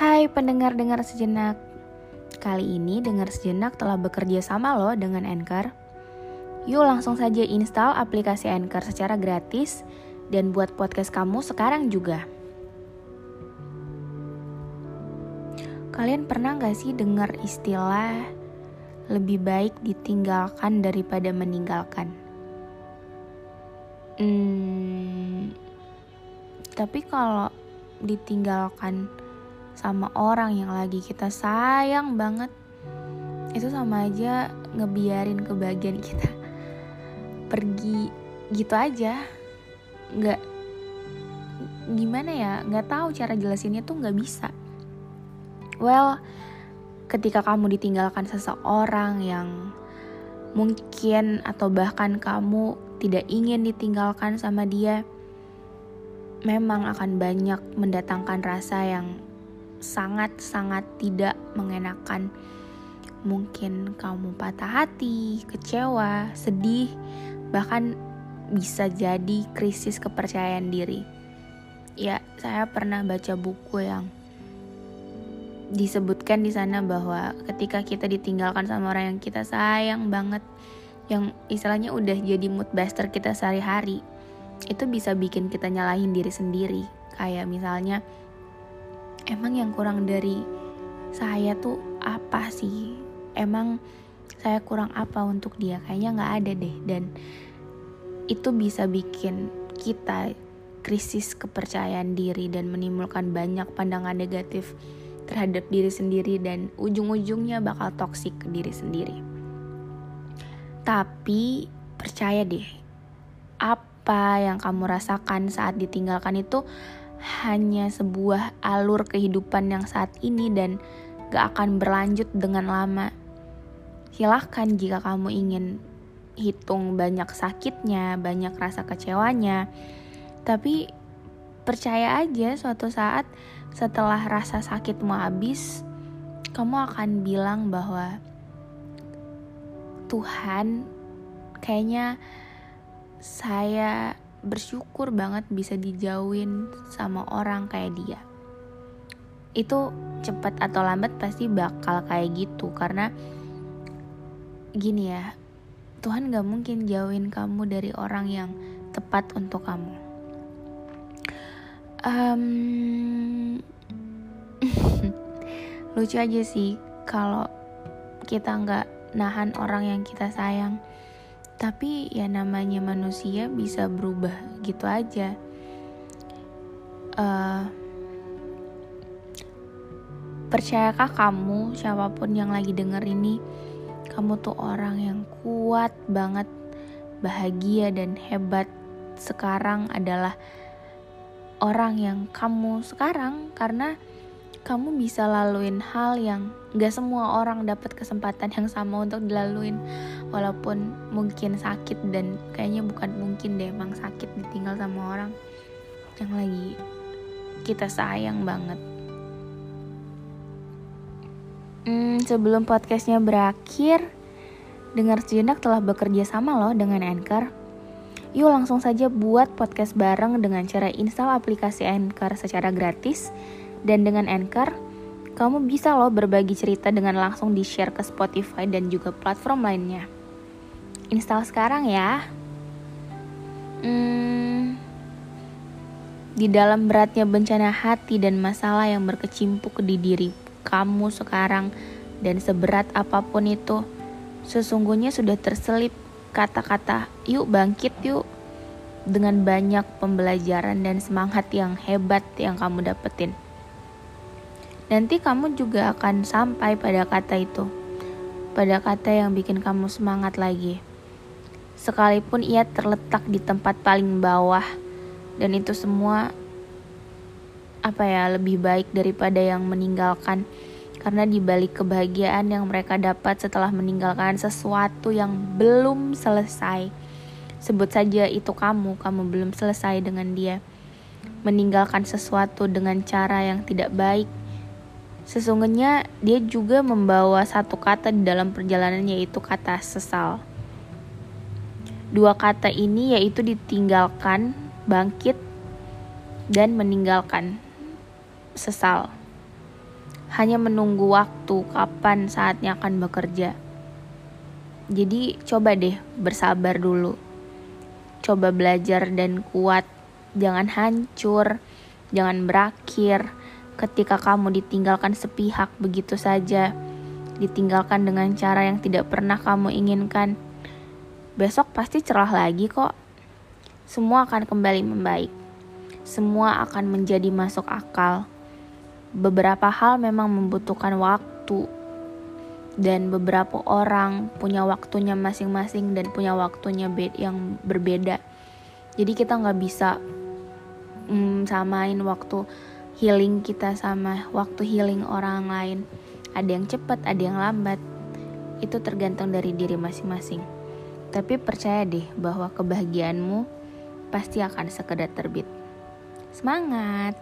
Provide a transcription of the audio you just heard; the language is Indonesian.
Hai pendengar-dengar sejenak. Kali ini dengar sejenak telah bekerja sama loh dengan Anchor. Yuk langsung saja install aplikasi Anchor secara gratis Dan buat podcast kamu sekarang juga. Kalian pernah gak sih dengar istilah Lebih baik ditinggalkan daripada meninggalkan? Hmm, tapi kalau ditinggalkan sama orang yang lagi kita sayang banget. Itu sama aja ngebiarin kebahagiaan kita. Pergi gitu aja. Nggak gimana ya nggak tahu cara jelasinnya tuh nggak bisa. Well ketika kamu ditinggalkan seseorang yang mungkin atau bahkan kamu tidak ingin ditinggalkan sama dia memang akan banyak mendatangkan rasa yang sangat-sangat tidak mengenakan. Mungkin kamu patah hati, kecewa, sedih, bahkan bisa jadi krisis kepercayaan diri. Ya, saya pernah baca buku yang disebutkan di sana bahwa ketika kita ditinggalkan sama orang yang kita sayang banget, yang istilahnya udah jadi mood buster kita sehari-hari, itu bisa bikin kita nyalahin diri sendiri kayak misalnya emang yang kurang dari saya tuh apa sih? Emang saya kurang apa untuk dia? Kayaknya nggak ada deh. Dan itu bisa bikin kita krisis kepercayaan diri dan menimbulkan banyak pandangan negatif terhadap diri sendiri dan ujung-ujungnya bakal toksik ke diri sendiri. Tapi percaya deh, apa yang kamu rasakan saat ditinggalkan itu hanya sebuah alur kehidupan yang saat ini dan gak akan berlanjut dengan lama. Silahkan jika kamu ingin hitung banyak sakitnya, banyak rasa kecewanya. Tapi percaya aja suatu saat setelah rasa sakitmu habis, kamu akan bilang bahwa Tuhan kayaknya saya bersyukur banget bisa dijauhin sama orang kayak dia. Itu cepat atau lambat pasti bakal kayak gitu karena gini ya Tuhan gak mungkin jauhin kamu dari orang yang tepat untuk kamu. Um, lucu aja sih kalau kita nggak nahan orang yang kita sayang tapi ya namanya manusia bisa berubah gitu aja. Uh, percayakah kamu siapa pun yang lagi denger ini kamu tuh orang yang kuat banget bahagia dan hebat sekarang adalah orang yang kamu sekarang? Karena kamu bisa laluin hal yang gak semua orang dapat kesempatan yang sama untuk dilaluin. Walaupun mungkin sakit dan kayaknya bukan mungkin deh emang sakit ditinggal sama orang. Yang lagi kita sayang banget. Hmm, sebelum podcastnya berakhir dengar sejenak telah bekerja sama loh dengan Anchor. Yuk langsung saja buat podcast bareng dengan cara install aplikasi Anchor secara gratis dan dengan Anchor, kamu bisa loh berbagi cerita dengan langsung di-share ke Spotify dan juga platform lainnya. Install sekarang ya. Hmm, di dalam beratnya bencana hati dan masalah yang berkecimpung di diri kamu sekarang dan seberat apa pun itu, sesungguhnya sudah terselip kata-kata yuk bangkit yuk dengan banyak pembelajaran dan semangat yang hebat yang kamu dapetin nanti kamu juga akan sampai pada kata itu, pada kata yang bikin kamu semangat lagi. Sekalipun ia terletak di tempat paling bawah, dan itu semua apa ya lebih baik daripada yang meninggalkan karena di balik kebahagiaan yang mereka dapat setelah meninggalkan sesuatu yang belum selesai. Sebut saja itu kamu, kamu belum selesai dengan dia. Meninggalkan sesuatu dengan cara yang tidak baik Sesungguhnya dia juga membawa satu kata di dalam perjalanan yaitu kata sesal. Dua kata ini yaitu ditinggalkan, bangkit, dan meninggalkan. Sesal. hanya menunggu waktu kapan saatnya akan bekerja. Jadi coba deh bersabar dulu. Coba belajar dan kuat. Jangan hancur, jangan berakhir ketika kamu ditinggalkan sepihak begitu saja. Ditinggalkan dengan cara yang tidak pernah kamu inginkan. Besok pasti cerah lagi kok. Semua akan kembali membaik. Semua akan menjadi masuk akal beberapa hal memang membutuhkan waktu dan beberapa orang punya waktunya masing-masing dan punya waktunya yang berbeda jadi kita nggak bisa mm, samain waktu healing kita sama waktu healing orang lain. Ada yang cepat ada yang lambat. Itu tergantung dari diri masing-masing. Tapi percaya deh bahwa kebahagiaanmu pasti akan sekedar terbit. Semangat